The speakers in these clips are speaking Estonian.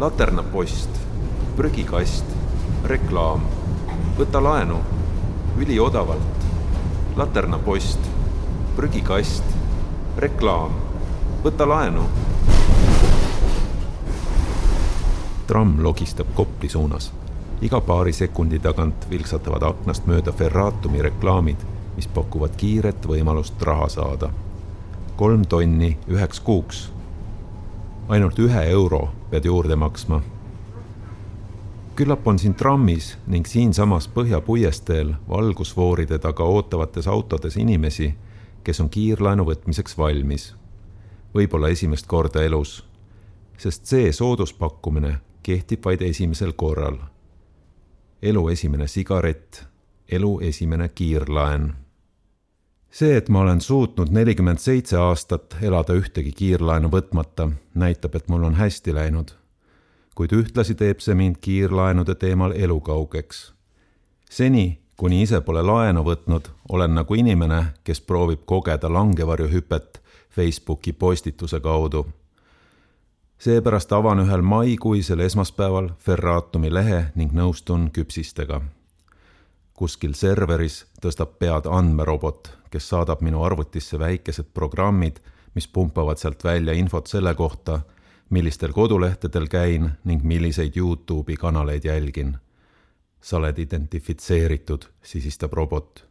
laternapost, prügikast, reklaam, võta laenu, üliodavalt, laternapost, prügikast, reklaam, võta laenu. tramm logistab Kopli suunas. iga paari sekundi tagant vilksatavad aknast mööda Ferratumi reklaamid, mis pakuvad kiiret võimalust raha saada. kolm tonni üheks kuuks ainult ühe euro pead juurde maksma. küllap on siin trammis ning siinsamas Põhja puiesteel valgusfooride taga ootavates autodes inimesi, kes on kiirlaenu võtmiseks valmis. võib-olla esimest korda elus, sest see sooduspakkumine kehtib vaid esimesel korral. elu esimene sigaret, elu esimene kiirlaen see, et ma olen suutnud nelikümmend seitse aastat elada ühtegi kiirlaenu võtmata, näitab, et mul on hästi läinud. kuid ühtlasi teeb see mind kiirlaenude teemal elukaugeks. seni, kuni ise pole laenu võtnud, olen nagu inimene, kes proovib kogeda langevarjuhüpet Facebooki postituse kaudu. seepärast avan ühel maikuisel esmaspäeval Ferratumi lehe ning nõustun küpsistega kuskil serveris tõstab pead andmerobot, kes saadab minu arvutisse väikesed programmid, mis pumpavad sealt välja infot selle kohta, millistel kodulehtedel käin ning milliseid Youtube'i kanaleid jälgin. sa oled identifitseeritud, sisistab robot.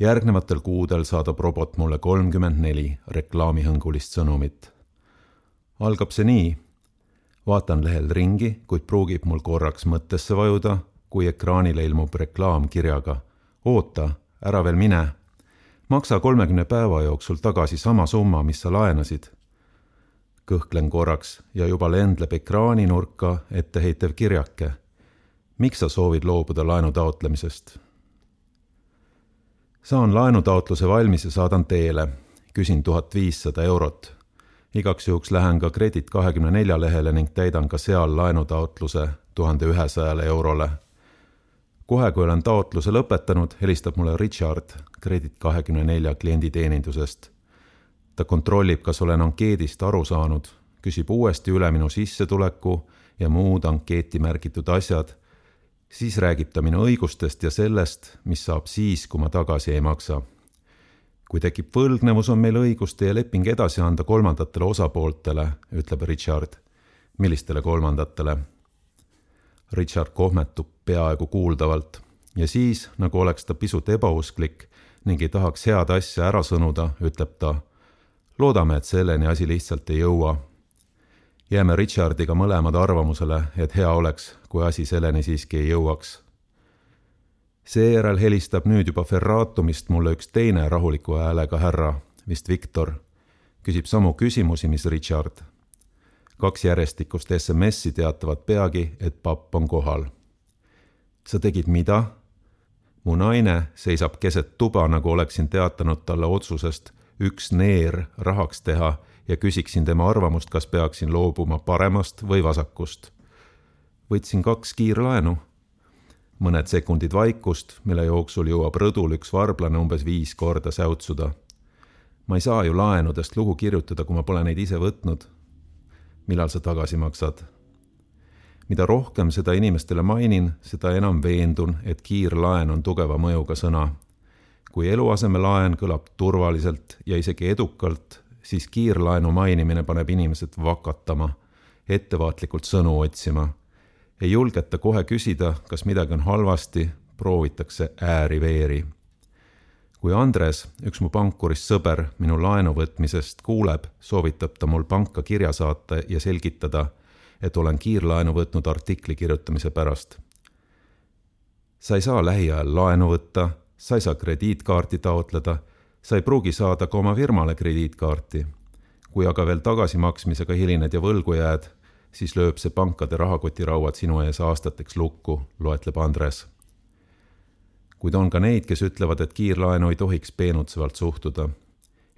järgnevatel kuudel saadab robot mulle kolmkümmend neli reklaamihõngulist sõnumit. algab see nii. vaatan lehel ringi, kuid pruugib mul korraks mõttesse vajuda kui ekraanile ilmub reklaam kirjaga oota, ära veel mine. maksa kolmekümne päeva jooksul tagasi sama summa, mis sa laenasid. kõhklen korraks ja juba lendleb ekraaninurka etteheitev kirjake. miks sa soovid loobuda laenu taotlemisest? saan laenutaotluse valmis ja saadan teele. küsin tuhat viissada eurot. igaks juhuks lähen ka Kredit kahekümne nelja lehele ning täidan ka seal laenutaotluse tuhande ühesajale eurole kohe, kui olen taotluse lõpetanud, helistab mulle Richard Kredit kahekümne nelja klienditeenindusest. ta kontrollib, kas olen ankeedist aru saanud, küsib uuesti üle minu sissetuleku ja muud ankeeti märgitud asjad. siis räägib ta minu õigustest ja sellest, mis saab siis, kui ma tagasi ei maksa. kui tekib võlgnevus, on meil õigus teie leping edasi anda kolmandatele osapooltele, ütleb Richard. millistele kolmandatele? Richard kohmetub peaaegu kuuldavalt ja siis, nagu oleks ta pisut ebausklik ning ei tahaks head asja ära sõnuda, ütleb ta. loodame, et selleni asi lihtsalt ei jõua. jääme Richardiga mõlemad arvamusele, et hea oleks, kui asi selleni siiski ei jõuaks. seejärel helistab nüüd juba Ferratumist mulle üks teine rahuliku häälega härra, vist Viktor. küsib samu küsimusi, mis Richard kaks järjestikust SMS-i teatavad peagi, et papp on kohal. sa tegid mida? mu naine seisab keset tuba, nagu oleksin teatanud talle otsusest üks neer rahaks teha ja küsiksin tema arvamust, kas peaksin loobuma paremast või vasakust. võtsin kaks kiirlaenu. mõned sekundid vaikust, mille jooksul jõuab rõdul üks varblane umbes viis korda säutsuda. ma ei saa ju laenudest lugu kirjutada, kui ma pole neid ise võtnud millal sa tagasi maksad. mida rohkem seda inimestele mainin, seda enam veendun, et kiirlaen on tugeva mõjuga sõna. kui eluasemelaen kõlab turvaliselt ja isegi edukalt, siis kiirlaenu mainimine paneb inimesed vakatama, ettevaatlikult sõnu otsima. ei julgeta kohe küsida, kas midagi on halvasti, proovitakse ääri-veeri kui Andres, üks mu pankurist sõber, minu laenu võtmisest kuuleb, soovitab ta mul panka kirja saata ja selgitada, et olen kiirlaenu võtnud artikli kirjutamise pärast. sa ei saa lähiajal laenu võtta, sa ei saa krediitkaarti taotleda, sa ei pruugi saada ka oma firmale krediitkaarti. kui aga veel tagasimaksmisega hilined ja võlgu jääd, siis lööb see pankade rahakotirauad sinu ees aastateks lukku, loetleb Andres kuid on ka neid, kes ütlevad, et kiirlaenu ei tohiks peenutsevalt suhtuda.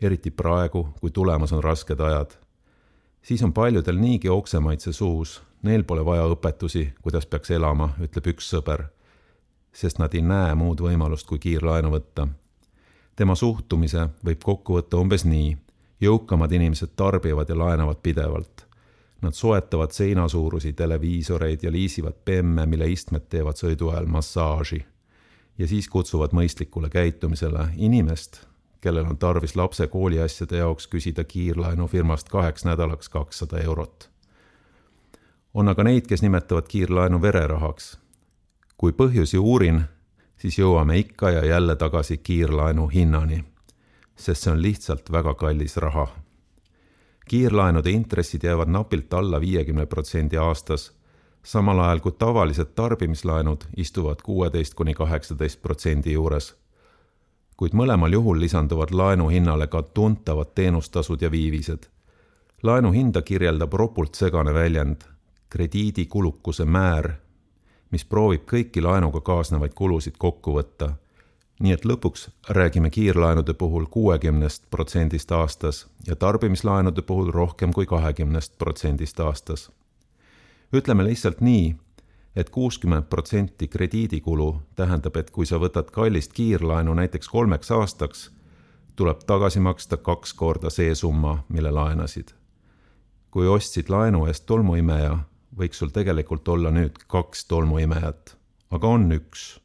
eriti praegu, kui tulemas on rasked ajad. siis on paljudel niigi oksemaitse suus, neil pole vaja õpetusi, kuidas peaks elama, ütleb üks sõber. sest nad ei näe muud võimalust, kui kiirlaenu võtta. tema suhtumise võib kokku võtta umbes nii. jõukamad inimesed tarbivad ja laenavad pidevalt. Nad soetavad seinasuurusi televiisoreid ja liisivad bemme, mille istmed teevad sõidu ajal massaaži. Ja siis kutsuvad mõistlikule käitumisele inimest, kellel on tarvis lapse kooliasjade jaoks küsida kiirlaenufirmast kaheks nädalaks kakssada eurot. on aga neid, kes nimetavad kiirlaenu vererahaks. kui põhjusi uurin, siis jõuame ikka ja jälle tagasi kiirlaenu hinnani, sest see on lihtsalt väga kallis raha kiirlaenude intressid jäävad napilt alla viiekümne protsendi aastas, samal ajal kui tavalised tarbimislaenud istuvad kuueteist kuni kaheksateist protsendi juures. kuid mõlemal juhul lisanduvad laenu hinnale ka tuntavad teenustasud ja viivised. laenu hinda kirjeldab ropult segane väljend krediidikulukuse määr, mis proovib kõiki laenuga kaasnevaid kulusid kokku võtta nii et lõpuks räägime kiirlaenude puhul kuuekümnest protsendist aastas ja tarbimislaenude puhul rohkem kui kahekümnest protsendist aastas. Ütleme lihtsalt nii, et kuuskümmend protsenti krediidikulu tähendab, et kui sa võtad kallist kiirlaenu näiteks kolmeks aastaks, tuleb tagasi maksta kaks korda see summa, mille laenasid. kui ostsid laenu eest tolmuimeja, võiks sul tegelikult olla nüüd kaks tolmuimejat, aga on üks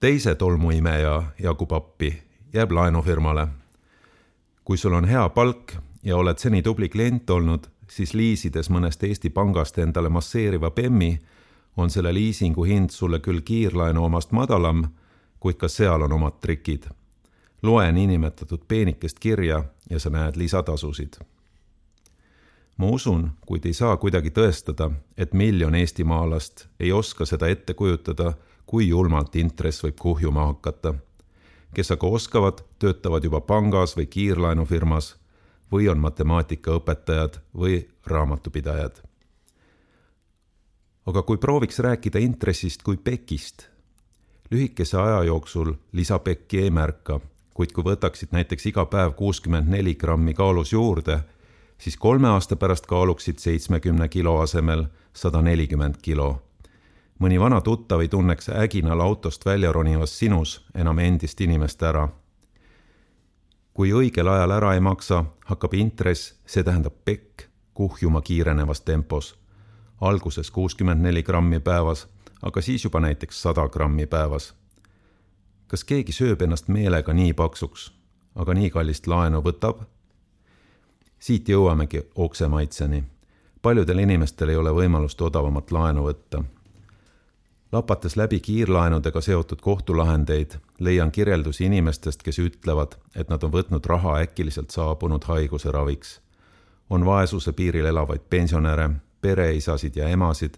teise tolmuimeja jagub appi, jääb laenufirmale. kui sul on hea palk ja oled seni tubli klient olnud, siis liisides mõnest Eesti pangast endale masseeriva bemmi, on selle liisingu hind sulle küll kiirlaenu omast madalam, kuid ka seal on omad trikid. loe niinimetatud peenikest kirja ja sa näed lisatasusid. ma usun, kuid ei saa kuidagi tõestada, et miljon eestimaalast ei oska seda ette kujutada kui julmalt intress võib kuhjuma hakata. kes aga oskavad, töötavad juba pangas või kiirlaenufirmas või on matemaatikaõpetajad või raamatupidajad. aga kui prooviks rääkida intressist kui pekist, lühikese aja jooksul lisapekki ei märka, kuid kui võtaksid näiteks iga päev kuuskümmend neli grammi kaalus juurde, siis kolme aasta pärast kaaluksid seitsmekümne kilo asemel sada nelikümmend kilo mõni vana tuttav ei tunneks äginal autost välja ronivas sinus enam endist inimest ära. Kui õigel ajal ära ei maksa, hakkab intress, see tähendab pekk, kuhjuma kiirenevas tempos. alguses kuuskümmend neli grammi päevas, aga siis juba näiteks sada grammi päevas. kas keegi sööb ennast meelega nii paksuks, aga nii kallist laenu võtab? siit jõuamegi oksemaitseni. paljudel inimestel ei ole võimalust odavamat laenu võtta lapates läbi kiirlaenudega seotud kohtulahendeid, leian kirjeldusi inimestest, kes ütlevad, et nad on võtnud raha äkiliselt saabunud haiguse raviks. on vaesuse piiril elavaid pensionäre, pereisasid ja emasid,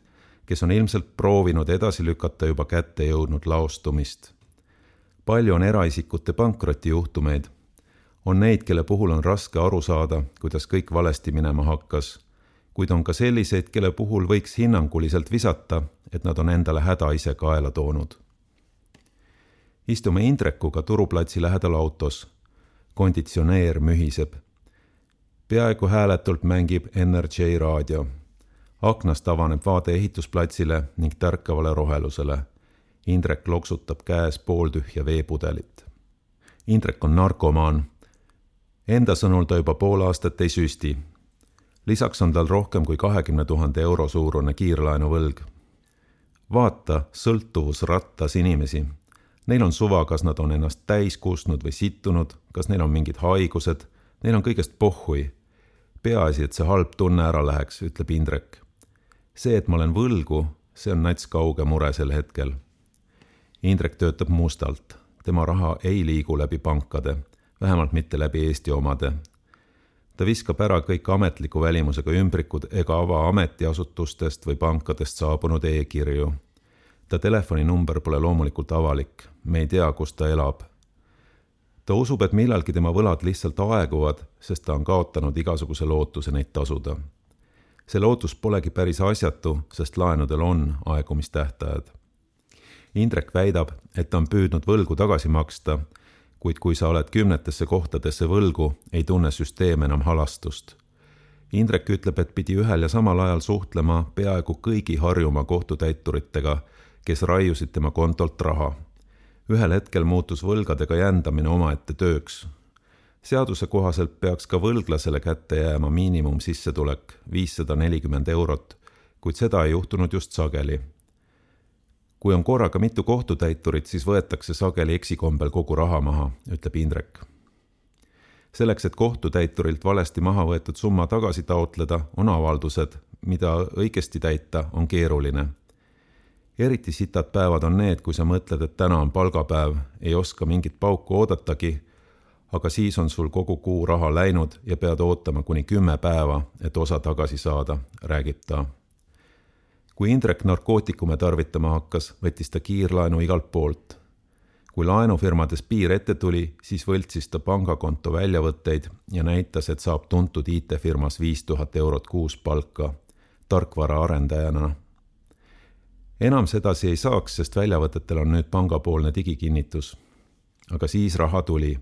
kes on ilmselt proovinud edasi lükata juba kätte jõudnud laostumist. palju on eraisikute pankrotijuhtumeid. on neid, kelle puhul on raske aru saada, kuidas kõik valesti minema hakkas kuid on ka selliseid, kelle puhul võiks hinnanguliselt visata, et nad on endale häda ise kaela toonud. istume Indrekuga Turuplatsi lähedal autos. konditsioneer mühiseb. peaaegu hääletult mängib NRJ raadio. aknast avaneb vaade ehitusplatsile ning tärkavale rohelusele. Indrek loksutab käes pooltühja veepudelit. Indrek on narkomaan. Enda sõnul ta juba pool aastat ei süsti lisaks on tal rohkem kui kahekümne tuhande euro suurune kiirlaenuvõlg. vaata sõltuvusrattas inimesi. Neil on suva, kas nad on ennast täis kustnud või sittunud, kas neil on mingid haigused, neil on kõigest pohhui. peaasi, et see halb tunne ära läheks, ütleb Indrek. see, et ma olen võlgu, see on nats kauge mure sel hetkel. Indrek töötab mustalt, tema raha ei liigu läbi pankade, vähemalt mitte läbi Eesti omade ta viskab ära kõik ametliku välimusega ümbrikud ega ava ametiasutustest või pankadest saabunud e-kirju. ta telefoninumber pole loomulikult avalik, me ei tea, kus ta elab. ta usub, et millalgi tema võlad lihtsalt aeguvad, sest ta on kaotanud igasuguse lootuse neid tasuda. see lootus polegi päris asjatu, sest laenudel on aegumistähtajad. Indrek väidab, et ta on püüdnud võlgu tagasi maksta kuid kui sa oled kümnetesse kohtadesse võlgu, ei tunne süsteem enam halastust. Indrek ütleb, et pidi ühel ja samal ajal suhtlema peaaegu kõigi Harjumaa kohtutäituritega, kes raiusid tema kontolt raha. ühel hetkel muutus võlgadega jändamine omaette tööks. seaduse kohaselt peaks ka võlglasele kätte jääma miinimumsissetulek viissada nelikümmend eurot, kuid seda ei juhtunud just sageli. Kui on korraga mitu kohtutäiturit, siis võetakse sageli eksikombel kogu raha maha, ütleb Indrek. selleks, et kohtutäiturilt valesti maha võetud summa tagasi taotleda, on avaldused, mida õigesti täita on keeruline eriti sitad päevad on need, kui sa mõtled, et täna on palgapäev, ei oska mingit pauku oodatagi aga siis on sul kogu kuu raha läinud ja pead ootama kuni kümme päeva, et osa tagasi saada, räägib ta. Kui Indrek narkootikume tarvitama hakkas, võttis ta kiirlaenu igalt poolt. kui laenufirmades piir ette tuli, siis võltsis ta pangakonto väljavõtteid ja näitas, et saab tuntud IT-firmas viis tuhat eurot kuus palka tarkvaraarendajana enam sedasi ei saaks, sest väljavõtetel on nüüd pangapoolne digikinnitus. aga siis raha tuli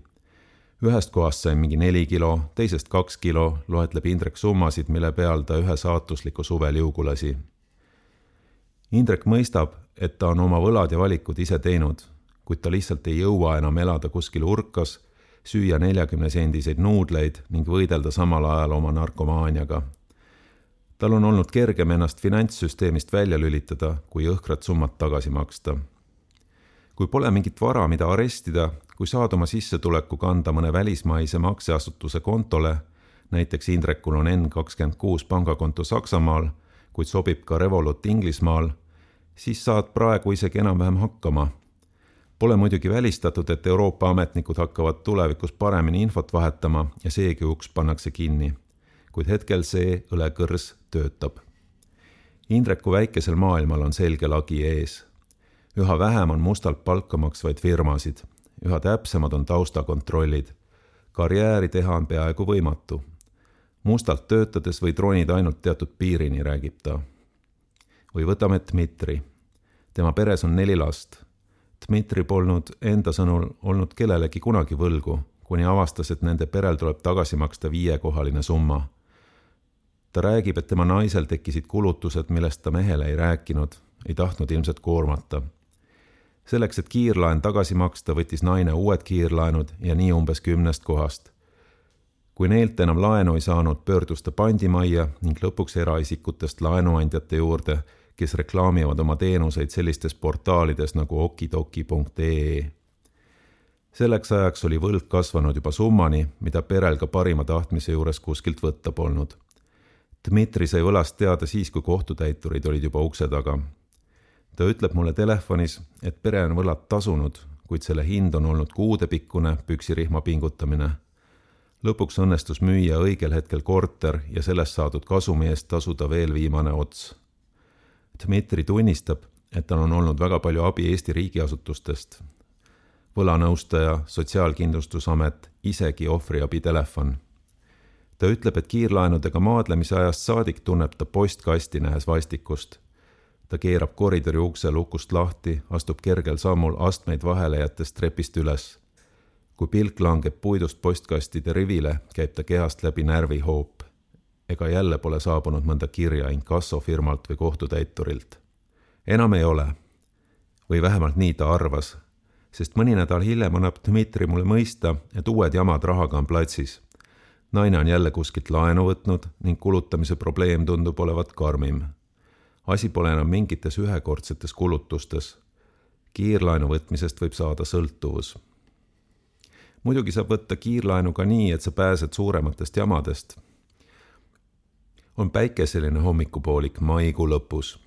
ühest kohast sain mingi neli kilo, teisest kaks kilo, loetleb Indrek summasid, mille peal ta ühe saatusliku suve liugu lasi. Indrek mõistab, et ta on oma võlad ja valikud ise teinud, kuid ta lihtsalt ei jõua enam elada kuskil urkas, süüa neljakümne sendiseid nuudleid ning võidelda samal ajal oma narkomaaniaga. tal on olnud kergem ennast finantssüsteemist välja lülitada, kui õhkrat summat tagasi maksta. kui pole mingit vara, mida arestida, kui saad oma sissetuleku kanda mõne välismaise makseasutuse kontole, näiteks Indrekul on N kakskümmend kuus pangakonto Saksamaal, kuid sobib ka Revolut Inglismaal, siis saad praegu isegi enam-vähem hakkama. Pole muidugi välistatud, et Euroopa ametnikud hakkavad tulevikus paremini infot vahetama ja seegi uks pannakse kinni. kuid hetkel see õlekõrs töötab. Indreku väikesel maailmal on selge lagi ees. üha vähem on mustalt palka maksvaid firmasid üha täpsemad on taustakontrollid. karjääri teha on peaaegu võimatu. mustalt töötades võid ronida ainult teatud piirini, räägib ta. Või võtame Dmitri. tema peres on neli last. Dmitri polnud enda sõnul olnud kellelegi kunagi võlgu, kuni avastas, et nende perel tuleb tagasi maksta viiekohaline summa ta räägib, et tema naisel tekkisid kulutused, millest ta mehele ei rääkinud, ei tahtnud ilmselt koormata selleks, et kiirlaen tagasi maksta, võttis naine uued kiirlaenud ja nii umbes kümnest kohast. kui neilt enam laenu ei saanud, pöördus ta pandimajja ning lõpuks eraisikutest laenuandjate juurde, kes reklaamivad oma teenuseid sellistes portaalides nagu okidoki.ee. selleks ajaks oli võlg kasvanud juba summani, mida perel ka parima tahtmise juures kuskilt võtta polnud. Dmitri sai võlast teada siis, kui kohtutäiturid olid juba ukse taga ta ütleb mulle telefonis, et pere on võlad tasunud, kuid selle hind on olnud kuudepikkune püksirihma pingutamine. lõpuks õnnestus müüa õigel hetkel korter ja sellest saadud kasumi eest tasuda veel viimane ots. Dmitri tunnistab, et tal on olnud väga palju abi Eesti riigiasutustest. võlanõustaja, Sotsiaalkindlustusamet, isegi ohvriabitelefon ta ütleb, et kiirlaenudega maadlemise ajast saadik tunneb ta postkasti nähes vastikust ta keerab koridori ukse lukust lahti, astub kergel sammul astmeid vahele jättes trepist üles. kui pilk langeb puidust postkastide rivile, käib ta kehast läbi närvihoop. Ega jälle pole saabunud mõnda kirja inkassofirmalt või kohtutäiturilt. enam ei ole. või vähemalt nii ta arvas, sest mõni nädal hiljem annab Dmitri mulle mõista, et uued jamad rahaga on platsis naine on jälle kuskilt laenu võtnud ning kulutamise probleem tundub olevat karmim asi pole enam mingites ühekordsetes kulutustes. kiirlaenu võtmisest võib saada sõltuvus. muidugi saab võtta kiirlaenu ka nii, et sa pääsed suurematest jamadest. On päikeseline hommikupoolik maikuu lõpus.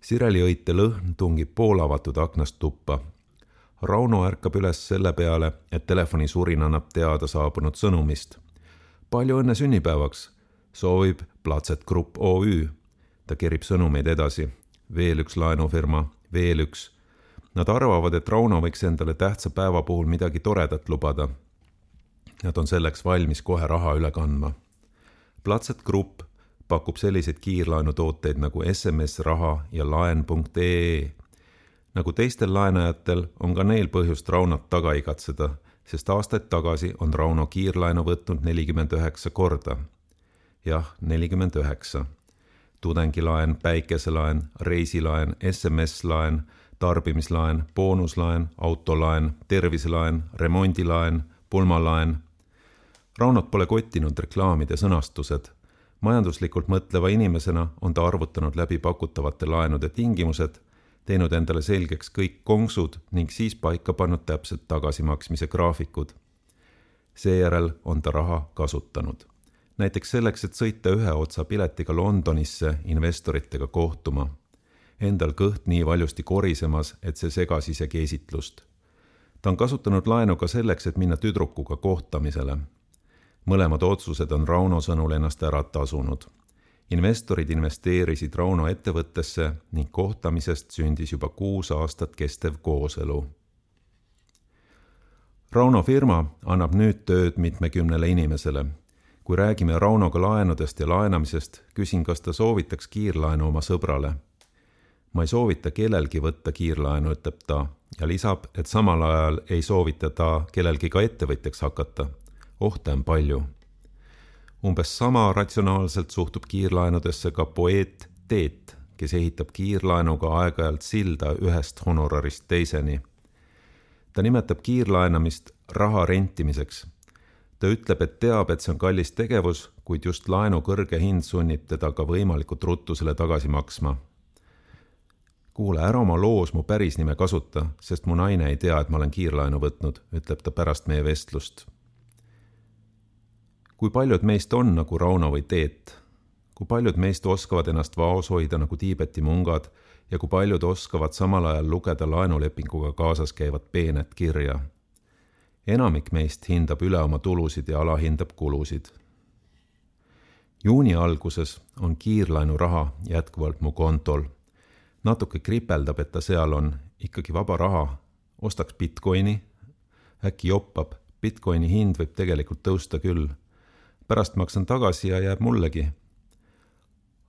sireliõite lõhn tungib poolavatud aknast tuppa. Rauno ärkab üles selle peale, et telefonisurin annab teada saabunud sõnumist. palju õnne sünnipäevaks, soovib Platset Grupp OÜ ta kerib sõnumeid edasi. veel üks laenufirma, veel üks. Nad arvavad, et Rauno võiks endale tähtsa päeva puhul midagi toredat lubada. Nad on selleks valmis kohe raha üle kandma. Platset Grupp pakub selliseid kiirlaenutooteid nagu SMS-raha ja laen.ee. nagu teistel laenajatel on ka neil põhjust Raunot taga igatseda, sest aastaid tagasi on Rauno kiirlaenu võtnud nelikümmend üheksa korda. jah, nelikümmend üheksa tudengilaen, päikeselaen, reisilaen, SMS-laen, tarbimislaen, boonuslaen, autolaen, terviselaen, remondilaen, pulmalaen. Raunot pole kottinud reklaamide sõnastused. Majanduslikult mõtleva inimesena on ta arvutanud läbi pakutavate laenude tingimused, teinud endale selgeks kõik konksud ning siis paika pannud täpsed tagasimaksmise graafikud. seejärel on ta raha kasutanud. näiteks selleks, et sõita ühe otsa piletiga Londonisse investoritega kohtuma. Endal kõht nii valjusti korisemas, et see segas isegi esitlust ta on kasutanud laenu ka selleks, et minna tüdrukuga kohtamisele. Mõlemad otsused on Rauno sõnul ennast ära tasunud. investorid investeerisid Rauno ettevõttesse ning kohtamisest sündis juba kuus aastat kestev kooselu. Rauno firma annab nüüd tööd mitmekümnele inimesele. kui räägime Raunoga laenudest ja laenamisest, küsin, kas ta soovitaks kiirlaenu oma sõbrale ma ei soovita kellelgi võtta kiirlaenu, ütleb ta ja lisab, et samal ajal ei soovita ta kellelgi ka ettevõtjaks hakata. Ohte on palju. umbes sama ratsionaalselt suhtub kiirlaenudesse ka poeet Teet, kes ehitab kiirlaenuga aeg-ajalt silda ühest honorarist teiseni. ta nimetab kiirlaenamist raha rentimiseks. ta ütleb, et teab, et see on kallis tegevus, kuid just laenu kõrge hind sunnib teda ka võimalikult ruttu selle tagasi maksma kuule, ära oma loos mu päris nime kasuta, sest mu naine ei tea, et ma olen kiirlaenu võtnud, ütleb ta pärast meie vestlust. Kui paljud meist on nagu Rauno või Teet? kui paljud meist oskavad ennast vaos hoida nagu Tiibeti mungad ja kui paljud oskavad samal ajal lugeda laenulepinguga kaasas käivat peenet kirja? enamik meist hindab üle oma tulusid ja alahindab kulusid. juuni alguses on kiirlaenuraha jätkuvalt mu kontol natuke kripeldab, et ta seal on, ikkagi vaba raha, ostaks Bitcoini, äkki joppab, Bitcoini hind võib tegelikult tõusta küll. Pärast maksan tagasi ja jääb mullegi.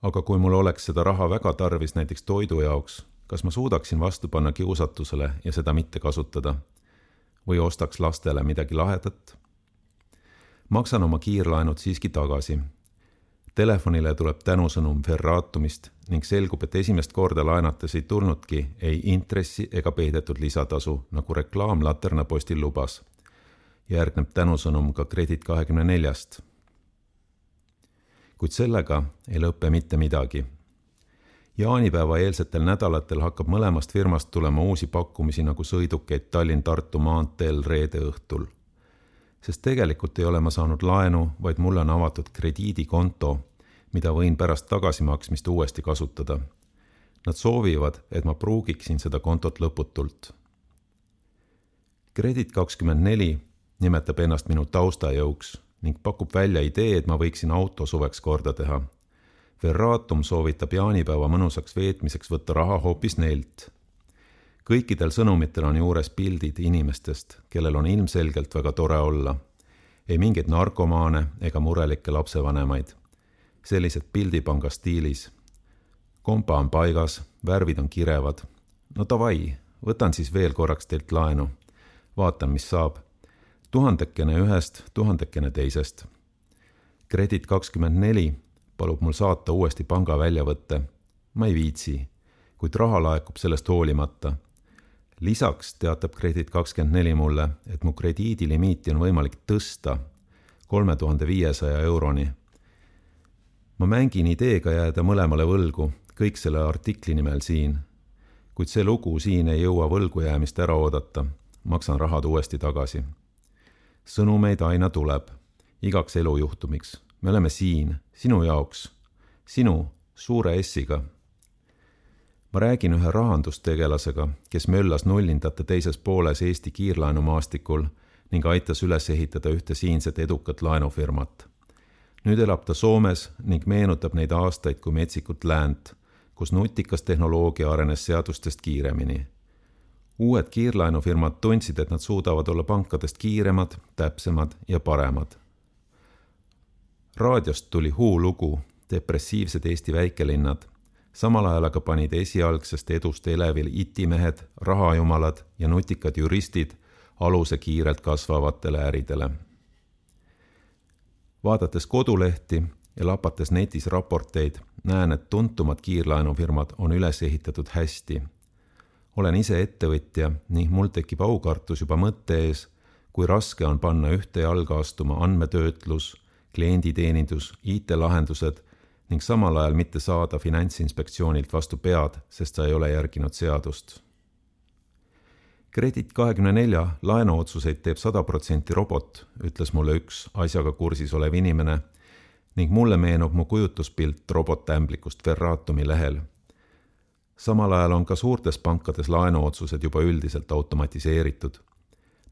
aga kui mul oleks seda raha väga tarvis näiteks toidu jaoks, kas ma suudaksin vastu panna kiusatusele ja seda mitte kasutada? või ostaks lastele midagi lahedat? maksan oma kiirlaenud siiski tagasi Telefonile tuleb tänusõnum Ferratumist ning selgub, et esimest korda laenates ei tulnudki ei intressi ega peidetud lisatasu, nagu reklaam Laternapostil lubas. järgneb tänusõnum ka Kredit kahekümne neljast. Kuid sellega ei lõpe mitte midagi. jaanipäeva eelsetel nädalatel hakkab mõlemast firmast tulema uusi pakkumisi nagu sõidukeid Tallinn-Tartu maanteel reede õhtul sest tegelikult ei ole ma saanud laenu, vaid mulle on avatud krediidikonto, mida võin pärast tagasimaksmist uuesti kasutada. Nad soovivad, et ma pruugiksin seda kontot lõputult. Kredit kakskümmend neli nimetab ennast minu taustajõuks ning pakub välja idee, et ma võiksin auto suveks korda teha. Verratum soovitab jaanipäeva mõnusaks veetmiseks võtta raha hoopis neilt kõikidel sõnumitel on juures pildid inimestest, kellel on ilmselgelt väga tore olla. ei mingeid narkomaane ega murelikke lapsevanemaid. sellised pildipanga stiilis. kompa on paigas, värvid on kirevad. no davai, võtan siis veel korraks teilt laenu. vaatan, mis saab. Tuhandekene ühest, tuhandekene teisest. Kredit kakskümmend neli palub mul saata uuesti panga väljavõtte. ma ei viitsi, kuid raha laekub sellest hoolimata lisaks teatab Kredit kakskümmend neli mulle, et mu krediidilimiiti on võimalik tõsta kolme tuhande viiesaja euroni. ma mängin ideega jääda mõlemale võlgu, kõik selle artikli nimel siin. kuid see lugu siin ei jõua võlgujäämist ära oodata, maksan rahad uuesti tagasi. Sõnumeid aina tuleb, igaks elujuhtumiks. me oleme siin, sinu jaoks, sinu suure S-iga ma räägin ühe rahandustegelasega, kes möllas nullindate teises pooles Eesti kiirlaenumaastikul ning aitas üles ehitada ühte siinset edukat laenufirmat. nüüd elab ta Soomes ning meenutab neid aastaid kui metsikut läänt, kus nutikas tehnoloogia arenes seadustest kiiremini. Uued kiirlaenufirmad tundsid, et nad suudavad olla pankadest kiiremad, täpsemad ja paremad. raadiost tuli huulugu Depressiivsed Eesti väikelinnad samal ajal aga panid esialgsest edust elevil itimehed, rahajumalad ja nutikad juristid aluse kiirelt kasvavatele äridele. vaadates kodulehti ja lapates netis raporteid, näen, et tuntumad kiirlaenufirmad on üles ehitatud hästi. Olen ise ettevõtja ning mul tekib aukartus juba mõtte ees, kui raske on panna ühte jalga astuma andmetöötlus, klienditeenindus, IT-lahendused ning samal ajal mitte saada Finantsinspektsioonilt vastu pead, sest sa ei ole järginud seadust. Kredit kahekümne nelja laenuotsuseid teeb sada protsenti robot, ütles mulle üks asjaga kursis olev inimene ning mulle meenub mu kujutuspilt robotämblikust Ferratumi lehel. Samal ajal on ka suurtes pankades laenuotsused juba üldiselt automatiseeritud.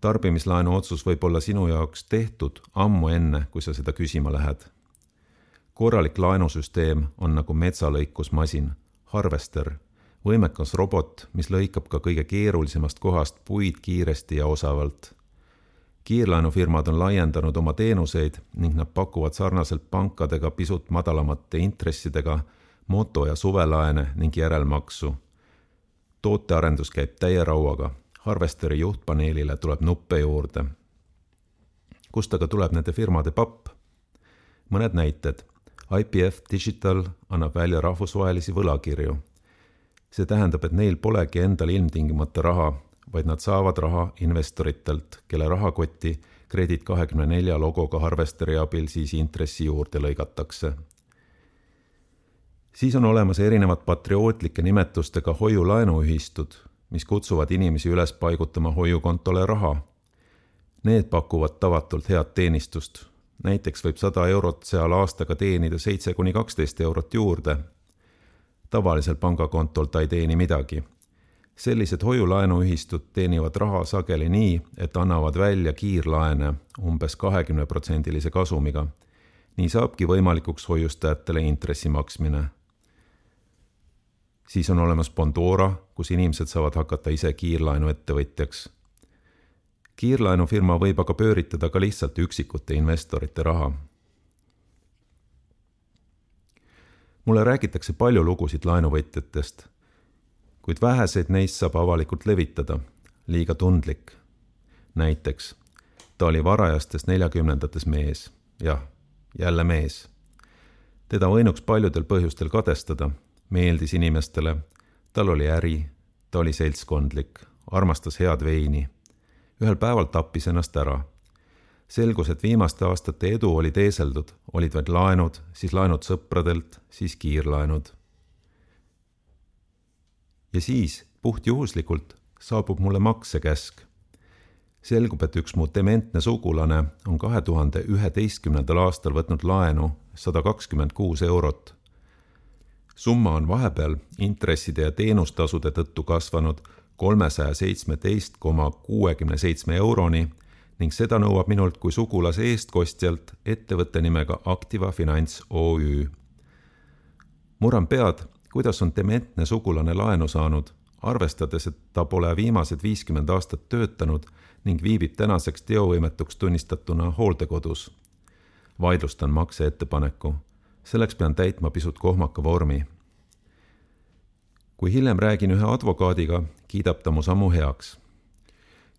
tarbimislaenu otsus võib olla sinu jaoks tehtud ammu enne, kui sa seda küsima lähed. korralik laenusüsteem on nagu metsalõikusmasin, harvester, võimekas robot, mis lõikab ka kõige keerulisemast kohast puid kiiresti ja osavalt kiirlaenufirmad on laiendanud oma teenuseid ning nad pakuvad sarnaselt pankadega pisut madalamate intressidega moto- ja suvelaene ning järelmaksu. tootearendus käib täie rauaga, Harvesteri juhtpaneelile tuleb nuppe juurde. kust aga tuleb nende firmade papp? mõned näited. IPF Digital annab välja rahvusvahelisi võlakirju. see tähendab, et neil polegi endal ilmtingimata raha, vaid nad saavad raha investoritelt, kelle rahakotti Kredit kahekümne nelja logoga Harvesteri abil siis intressi juurde lõigatakse. Siis on olemas erinevad patriootlike nimetustega hoiu-laenuühistud, mis kutsuvad inimesi üles paigutama hoiukontole raha. Need pakuvad tavatult head teenistust. näiteks võib sada eurot seal aastaga teenida seitse kuni kaksteist eurot juurde. tavalisel pangakontol ta ei teeni midagi sellised hoiu-laenuühistud teenivad raha sageli nii, et annavad välja kiirlaene umbes kahekümneprotsendilise kasumiga. nii saabki võimalikuks hoiustajatele intressi maksmine. Siis on olemas Bondora, kus inimesed saavad hakata ise kiirlaenuettevõtjaks. kiirlaenufirma võib aga pööritada ka lihtsalt üksikute investorite raha. mulle räägitakse palju lugusid laenuvõtjatest kuid väheseid neist saab avalikult levitada, liiga tundlik. näiteks, ta oli varajastes neljakümnendates mees, jah, jälle mees. teda võinuks paljudel põhjustel kadestada, meeldis inimestele, tal oli äri, ta oli seltskondlik, armastas head veini. ühel päeval tappis ennast ära. selgus, et viimaste aastate edu oli teeseldud, olid vaid laenud, siis laenud sõpradelt, siis kiirlaenud ja siis puhtjuhuslikult saabub mulle maksekäsk. selgub, et üks mu dementne sugulane on kahe tuhande üheteistkümnendal aastal võtnud laenu sada kakskümmend kuus eurot. Summa on vahepeal intresside ja teenustasude tõttu kasvanud kolmesaja seitsmeteist koma kuuekümne seitsme euroni ning seda nõuab minult kui sugulase eestkostjalt ettevõtte nimega Activa Finants OÜ. murran pead kuidas on dementne sugulane laenu saanud, arvestades, et ta pole viimased viiskümmend aastat töötanud ning viibib tänaseks teovõimetuks tunnistatuna hooldekodus. vaidlustan makseettepaneku, selleks pean täitma pisut kohmaka vormi. kui hiljem räägin ühe advokaadiga, kiidab ta mu sammu heaks.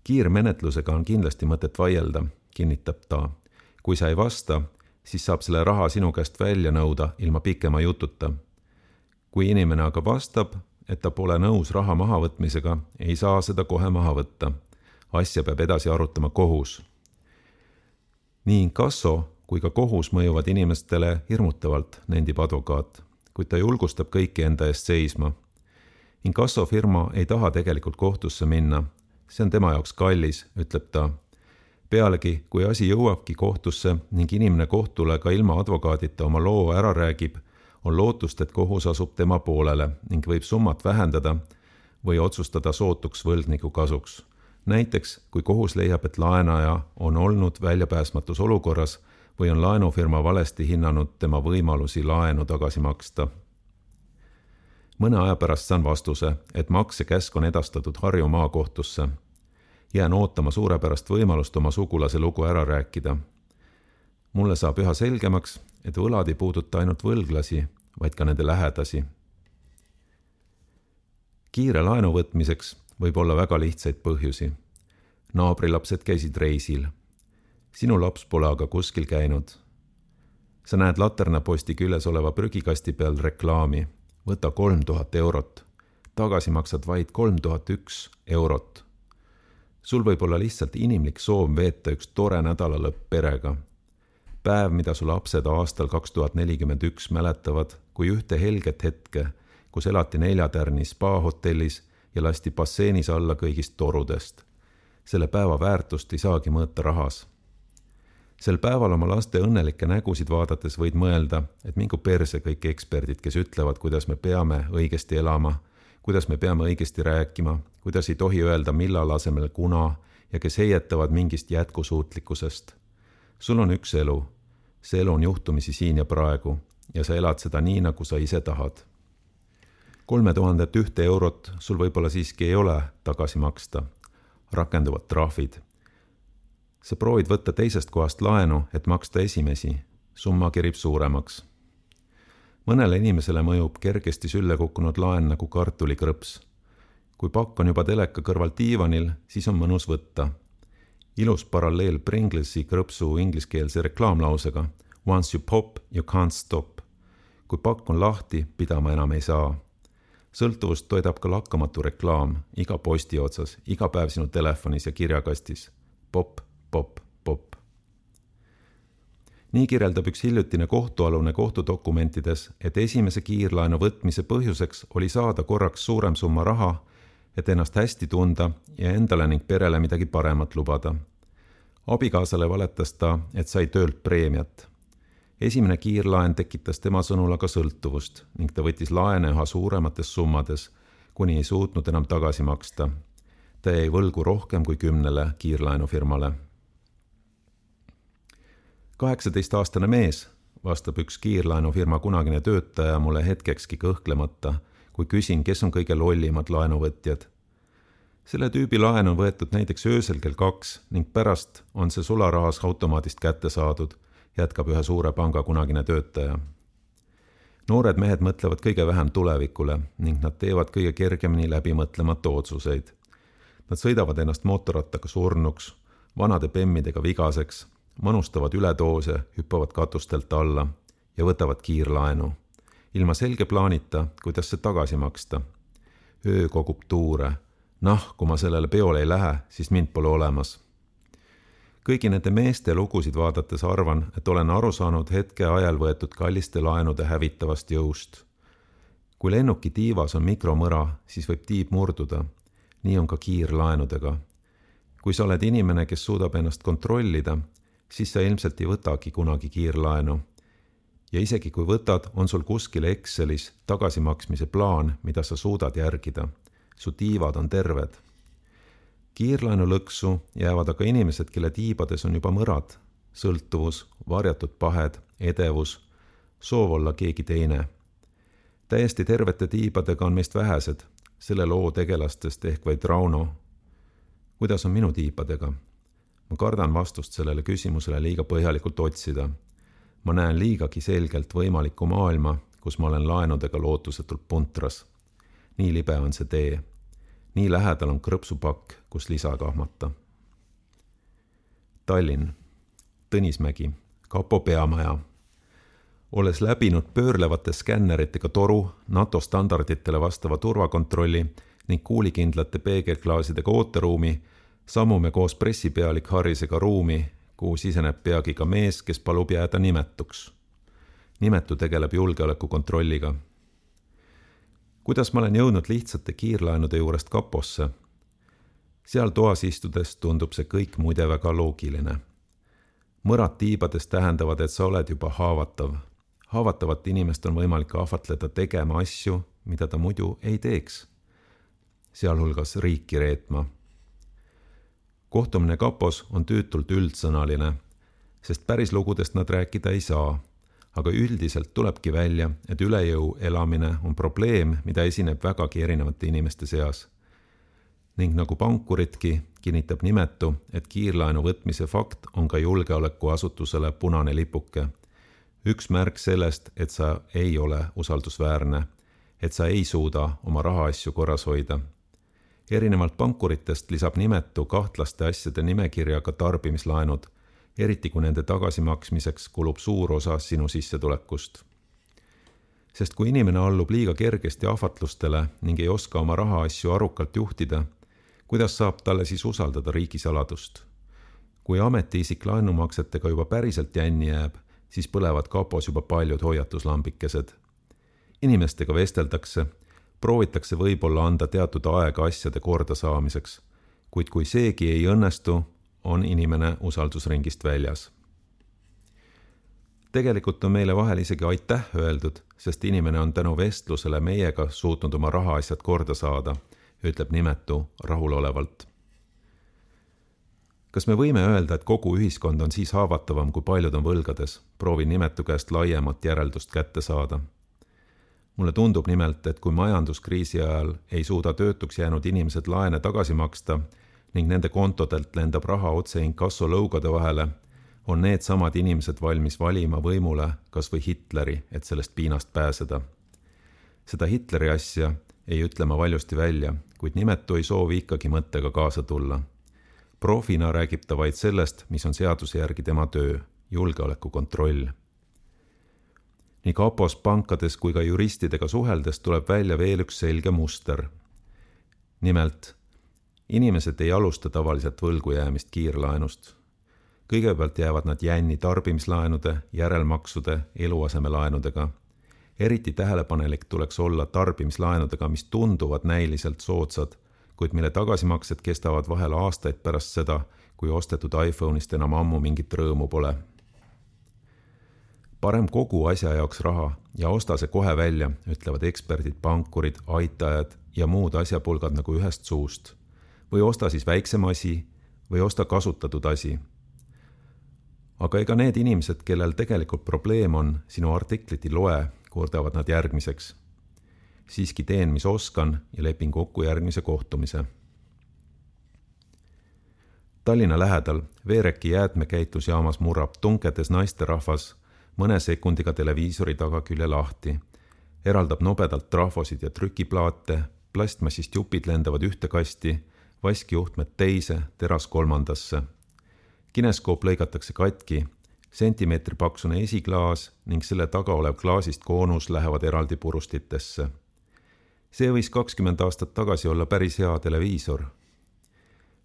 kiirmenetlusega on kindlasti mõtet vaielda, kinnitab ta. kui sa ei vasta, siis saab selle raha sinu käest välja nõuda ilma pikema jututa kui inimene aga vastab, et ta pole nõus raha mahavõtmisega, ei saa seda kohe maha võtta. asja peab edasi arutama kohus. nii inkasso kui ka kohus mõjuvad inimestele hirmutavalt, nendib advokaat, kuid ta julgustab kõiki enda eest seisma. inkassofirma ei taha tegelikult kohtusse minna, see on tema jaoks kallis, ütleb ta. pealegi, kui asi jõuabki kohtusse ning inimene kohtule ka ilma advokaadita oma loo ära räägib on lootust, et kohus asub tema poolele ning võib summat vähendada või otsustada sootuks võlgniku kasuks. näiteks, kui kohus leiab, et laenaja on olnud väljapääsmatus olukorras või on laenufirma valesti hinnanud tema võimalusi laenu tagasi maksta. mõne aja pärast saan vastuse, et maksekäsk on edastatud Harju maakohtusse. jään ootama suurepärast võimalust oma sugulase lugu ära rääkida mulle saab üha selgemaks, et võlad ei puuduta ainult võlglasi, vaid ka nende lähedasi. kiire laenu võtmiseks võib olla väga lihtsaid põhjusi. naabrilapsed käisid reisil. Sinu laps pole aga kuskil käinud. sa näed laternaposti küljes oleva prügikasti peal reklaami. võta kolm tuhat eurot. tagasi maksad vaid kolm tuhat üks eurot. sul võib olla lihtsalt inimlik soov veeta üks tore nädalalõpp perega. päev, mida su lapsed aastal kaks tuhat nelikümmend üks mäletavad kui ühte helget hetke, kus elati neljatärni spaahotellis ja lasti basseinis alla kõigist torudest. selle päeva väärtust ei saagi mõõta rahas sel päeval oma laste õnnelikke nägusid vaadates võid mõelda, et mingu perse kõik eksperdid, kes ütlevad, kuidas me peame õigesti elama, kuidas me peame õigesti rääkima, kuidas ei tohi öelda millal asemel kuna ja kes heietavad mingist jätkusuutlikkusest. sul on üks elu. see elu on juhtumisi siin ja praegu ja sa elad seda nii, nagu sa ise tahad. kolme tuhandet ühte eurot sul võib-olla siiski ei ole tagasi maksta. rakenduvad trahvid sa proovid võtta teisest kohast laenu, et maksta esimesi, summa kerib suuremaks. mõnele inimesele mõjub kergesti sülle kukkunud laen nagu kartulikrõps. kui pakk on juba teleka kõrval diivanil, siis on mõnus võtta. ilus paralleel Pringlesi krõpsu ingliskeelse reklaamlausega Once you pop, you can't stop. kui pakk on lahti, pidama enam ei saa sõltuvust toidab ka lakkamatu reklaam iga posti otsas, iga päev sinu telefonis ja kirjakastis. popp, popp, popp. nii kirjeldab üks hiljutine kohtualune kohtudokumentides, et esimese kiirlaenu võtmise põhjuseks oli saada korraks suurem summa raha, et ennast hästi tunda ja endale ning perele midagi paremat lubada. abikaasale valetas ta, et sai töölt preemiat. esimene kiirlaen tekitas tema sõnul aga sõltuvust ning ta võttis laene üha suuremates summades, kuni ei suutnud enam tagasi maksta. ta jäi võlgu rohkem kui kümnele kiirlaenufirmale kaheksateistaastane mees, vastab üks kiirlaenufirma kunagine töötaja mulle hetkekski kõhklemata, kui küsin, kes on kõige lollimad laenuvõtjad. selle tüübi laen on võetud näiteks öösel kell kaks ning pärast on see sularahas automaadist kätte saadud, jätkab ühe suure panga kunagine töötaja. noored mehed mõtlevad kõige vähem tulevikule ning nad teevad kõige kergemini läbimõtlemata otsuseid. Nad sõidavad ennast mootorrattaga surnuks, vanade bemmidega vigaseks manustavad üledoose, hüppavad katustelt alla ja võtavad kiirlaenu. ilma selge plaanita, kuidas see tagasi maksta. öö kogub tuure. noh, kui ma sellele peole ei lähe, siis mind pole olemas. kõigi nende meeste lugusid vaadates arvan, et olen aru saanud hetke ajal võetud kalliste laenude hävitavast jõust. kui lennuki tiivas on mikromõra, siis võib tiib murduda. nii on ka kiirlaenudega kui sa oled inimene, kes suudab ennast kontrollida, siis sa ilmselt ei võtagi kunagi kiirlaenu. ja isegi kui võtad, on sul kuskil Excelis tagasimaksmise plaan, mida sa suudad järgida. su tiivad on terved. kiirlaenu lõksu jäävad aga inimesed, kelle tiibades on juba mõrad, sõltuvus, varjatud pahed, edevus, soov olla keegi teine. täiesti tervete tiibadega on meist vähesed, selle loo tegelastest ehk vaid Rauno. kuidas on minu tiibadega? Ma kardan vastust sellele küsimusele liiga põhjalikult otsida. ma näen liigagi selgelt võimalikku maailma, kus ma olen laenudega lootusetult puntras. nii libe on see tee. nii lähedal on krõpsupakk, kus lisa kahmata. Tallinn, Tõnismägi, kapo peamaja. olles läbinud pöörlevate skänneritega toru, NATO standarditele vastava turvakontrolli ning kuulikindlate peegelklaasidega ooteruumi sammume koos pressipealik Harrisega ruumi, kuhu siseneb peagi ka mees, kes palub jääda nimetuks. nimetu tegeleb julgeolekukontrolliga. kuidas ma olen jõudnud lihtsate kiirlaenude juurest kaposse? seal toas istudes tundub see kõik muide väga loogiline. mõrad tiibades tähendavad, et sa oled juba haavatav. haavatavat inimest on võimalik ahvatleda tegema asju, mida ta muidu ei teeks. sealhulgas riiki reetma kohtumine kapos on tüütult üldsõnaline, sest päris lugudest nad rääkida ei saa. aga üldiselt tulebki välja, et üle jõu elamine on probleem, mida esineb vägagi erinevate inimeste seas. ning nagu pankuritki, kinnitab nimetu, et kiirlaenu võtmise fakt on ka julgeolekuasutusele punane lipuke. üks märk sellest, et sa ei ole usaldusväärne, et sa ei suuda oma rahaasju korras hoida erinevalt pankuritest lisab nimetu kahtlaste asjade nimekirja ka tarbimislaenud, eriti kui nende tagasimaksmiseks kulub suur osa sinu sissetulekust. sest kui inimene allub liiga kergesti ahvatlustele ning ei oska oma rahaasju arukalt juhtida, kuidas saab talle siis usaldada riigisaladust? kui ametiisik laenumaksetega juba päriselt jänni jääb, siis põlevad kapos juba paljud hoiatuslambikesed. inimestega vesteldakse, proovitakse võib-olla anda teatud aega asjade kordasaamiseks, kuid kui seegi ei õnnestu, on inimene usaldusringist väljas tegelikult on meile vahel isegi aitäh öeldud, sest inimene on tänu vestlusele meiega suutnud oma rahaasjad korda saada, ütleb nimetu rahulolevalt. kas me võime öelda, et kogu ühiskond on siis haavatavam, kui paljud on võlgades? proovin nimetu käest laiemat järeldust kätte saada. Mulle tundub nimelt, et kui majanduskriisi ajal ei suuda töötuks jäänud inimesed laene tagasi maksta ning nende kontodelt lendab raha otse inkassolõugade vahele on needsamad inimesed valmis valima võimule kas või Hitleri, et sellest piinast pääseda. seda Hitleri asja ei ütle ma valjusti välja, kuid nimetu ei soovi ikkagi mõttega kaasa tulla. profina räägib ta vaid sellest, mis on seaduse järgi tema töö, julgeolekukontroll. Nii kapos, pankades kui ka juristidega suheldes tuleb välja veel üks selge muster. nimelt, inimesed ei alusta tavaliselt võlgu jäämist kiirlaenust kõigepealt jäävad nad jänni tarbimislaenude, järelmaksude, eluasemelaenudega. eriti tähelepanelik tuleks olla tarbimislaenudega, mis tunduvad näiliselt soodsad, kuid mille tagasimaksed kestavad vahel aastaid pärast seda, kui ostetud iPhone'ist enam ammu mingit rõõmu pole. Parem kogu asja jaoks raha ja osta see kohe välja, ütlevad eksperdid, pankurid, aitajad ja muud asjapulgad nagu ühest suust. või osta siis väiksem asi või osta kasutatud asi aga ega need inimesed, kellel tegelikult probleem on, sinu artiklit ei loe, kurdavad nad järgmiseks. siiski teen, mis oskan ja lepin kokku järgmise kohtumise. Tallinna lähedal Veereki jäätmekäitlusjaamas murrab tunkedes naisterahvas mõne sekundiga televiisori tagakülje lahti, eraldab nobedalt trahvosid ja trükiplaate, plastmassist jupid lendavad ühte kasti, vaskijuhtmed teise, teras kolmandasse kineskoop lõigatakse katki, sentimeetri paksune esiklaas ning selle taga olev klaasist koonus lähevad eraldi purustitesse. see võis kakskümmend aastat tagasi olla päris hea televiisor.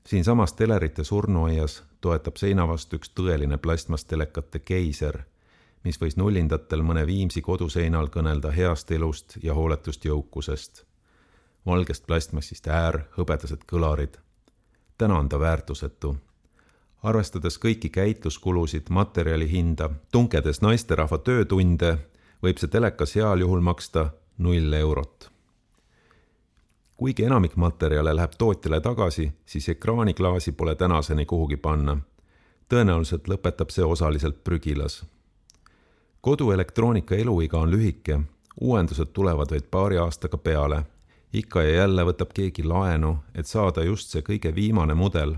siinsamas Telerite surnuaias toetab seina vastu üks tõeline plastmasstelekate keiser, mis võis nullindatel mõne Viimsi koduseinal kõnelda heast elust ja hooletust jõukusest. valgest plastmassist äär, hõbedased kõlarid. täna on ta väärtusetu arvestades kõiki käitluskulusid, materjali hinda, tunkedes naisterahva töötunde, võib see telekas heal juhul maksta null eurot. kuigi enamik materjale läheb tootjale tagasi, siis ekraaniklaasi pole tänaseni kuhugi panna. tõenäoliselt lõpetab see osaliselt prügilas. Koduelektroonika eluiga on lühike, uuendused tulevad vaid paari aastaga peale. ikka ja jälle võtab keegi laenu, et saada just see kõige viimane mudel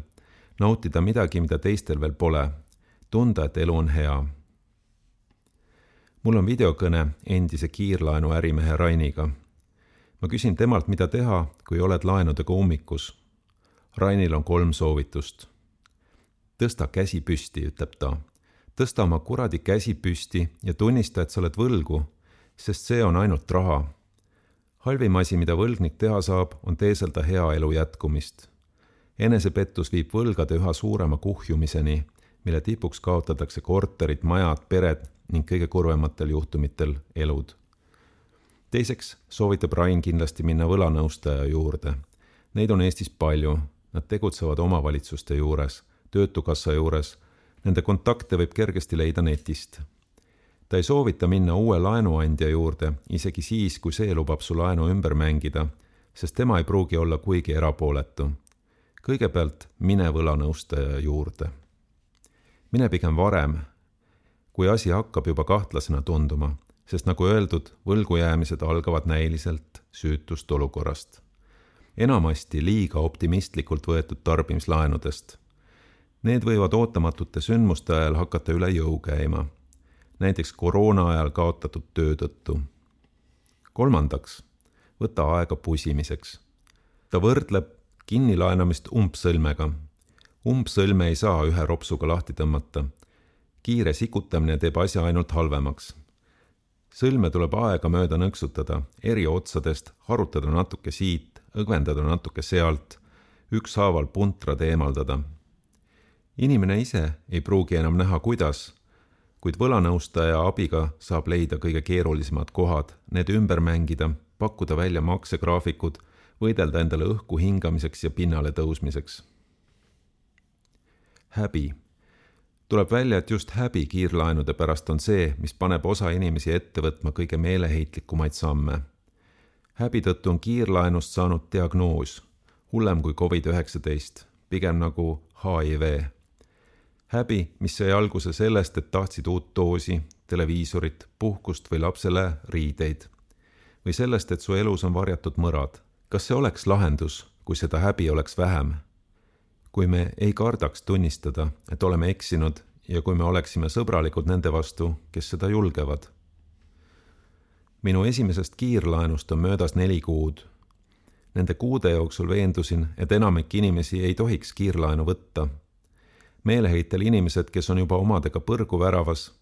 nautida midagi, mida teistel veel pole, tunda, et elu on hea. mul on videokõne endise kiirlaenuärimehe Rainiga. ma küsin temalt, mida teha, kui oled laenudega ummikus. Rainil on kolm soovitust. tõsta käsi püsti, ütleb ta. Tõsta oma kuradi käsi püsti ja tunnista, et sa oled võlgu, sest see on ainult raha halvim asi, mida võlgnik teha saab, on teeselda hea elu jätkumist enesepettus viib võlgade üha suurema kuhjumiseni, mille tipuks kaotatakse korterid, majad, pered ning kõige kurvematel juhtumitel elud. teiseks soovitab Rain kindlasti minna võlanõustaja juurde. Neid on Eestis palju, nad tegutsevad omavalitsuste juures, Töötukassa juures, nende kontakte võib kergesti leida netist. ta ei soovita minna uue laenuandja juurde, isegi siis, kui see lubab su laenu ümber mängida, sest tema ei pruugi olla kuigi erapooletu kõigepealt mine võlanõustaja juurde. mine pigem varem, kui asi hakkab juba kahtlasena tunduma, sest nagu öeldud, võlgujäämised algavad näiliselt süütust olukorrast. enamasti liiga optimistlikult võetud tarbimislaenudest. Need võivad ootamatute sündmuste ajal hakata üle jõu käima, näiteks koroona ajal kaotatud töö tõttu. kolmandaks, võta aega pusimiseks. ta võrdleb kinnilaenamist umbsõlmega. umbsõlme ei saa ühe ropsuga lahti tõmmata. kiire sikutamine teeb asja ainult halvemaks. sõlme tuleb aegamööda nõksutada eri otsadest, harutada natuke siit, õgvendada natuke sealt, ükshaaval puntrad eemaldada. Inimene ise ei pruugi enam näha, kuidas, kuid võlanõustaja abiga saab leida kõige keerulisemad kohad, need ümber mängida, pakkuda välja maksegraafikud, võidelda endale õhku hingamiseks ja pinnale tõusmiseks. häbi tuleb välja, et just häbi kiirlaenude pärast on see, mis paneb osa inimesi ette võtma kõige meeleheitlikumaid samme. häbi tõttu on kiirlaenust saanud diagnoos, hullem kui Covid-19, pigem nagu HIV. Häbi, mis sai alguse sellest, et tahtsid uut doosi, televiisorit, puhkust või lapsele riideid. või sellest, et su elus on varjatud mõrad. kas see oleks lahendus, kui seda häbi oleks vähem? kui me ei kardaks tunnistada, et oleme eksinud ja kui me oleksime sõbralikud nende vastu, kes seda julgevad. minu esimesest kiirlaenust on möödas neli kuud. Nende kuude jooksul veendusin, et enamik inimesi ei tohiks kiirlaenu võtta. Meeleheitel inimesed, kes on juba omadega põrgu väravas,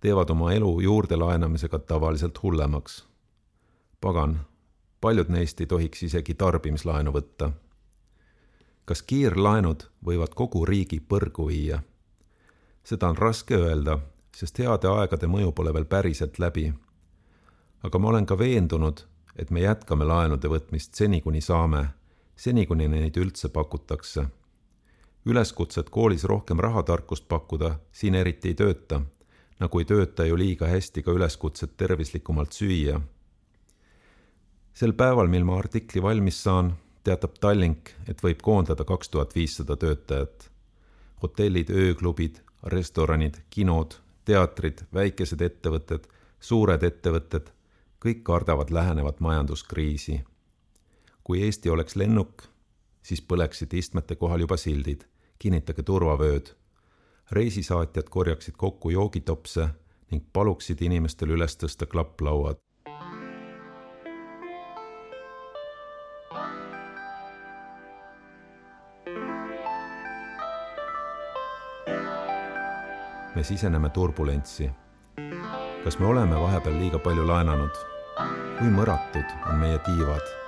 teevad oma elu juurdelaenamisega tavaliselt hullemaks. pagan, paljud neist ei tohiks isegi tarbimislaenu võtta kas kiirlaenud võivad kogu riigi põrgu viia? seda on raske öelda, sest heade aegade mõju pole veel päriselt läbi. aga ma olen ka veendunud, et me jätkame laenude võtmist seni, kuni saame, seni, kuni neid üldse pakutakse. Üleskutset koolis rohkem rahatarkust pakkuda siin eriti ei tööta, nagu ei tööta ju liiga hästi ka üleskutset tervislikumalt süüa. sel päeval, mil ma artikli valmis saan, teatab Tallink, et võib koondada kaks tuhat viissada töötajat. hotellid, ööklubid, restoranid, kinod, teatrid, väikesed ettevõtted, suured ettevõtted, kõik kardavad lähenevat majanduskriisi. kui Eesti oleks lennuk, siis põleksid istmete kohal juba sildid, kinnitage turvavööd. reisisaatjad korjaksid kokku joogitopse ning paluksid inimestel üles tõsta klapplauad. me siseneme turbulentsi. kas me oleme vahepeal liiga palju laenanud? kui mõratud on meie tiivad?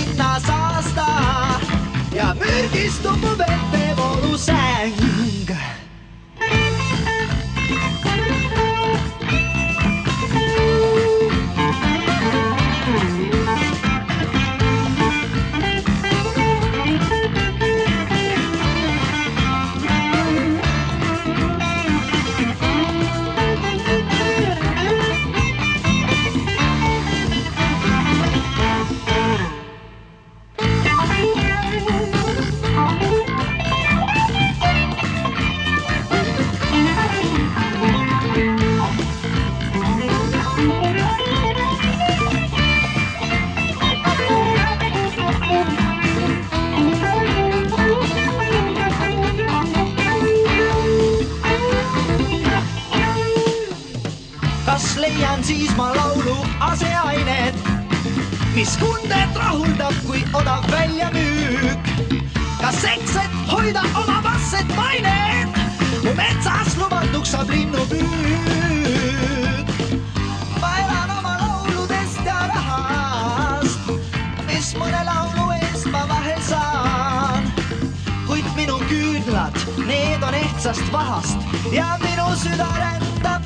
ja mürgist und Moment, wo du. kas leian siis ma laulu aseained, mis kundet rahuldab, kui odav väljamüük. kas seks, et hoida oma vasset mainet, mu metsas lubatuks saab linnupüük. ma elan oma lauludest ja rahast, mis mõne laulu eest ma vahel saan. kuid minu küünlad, need on ehtsast vahast ja minu süda rändab.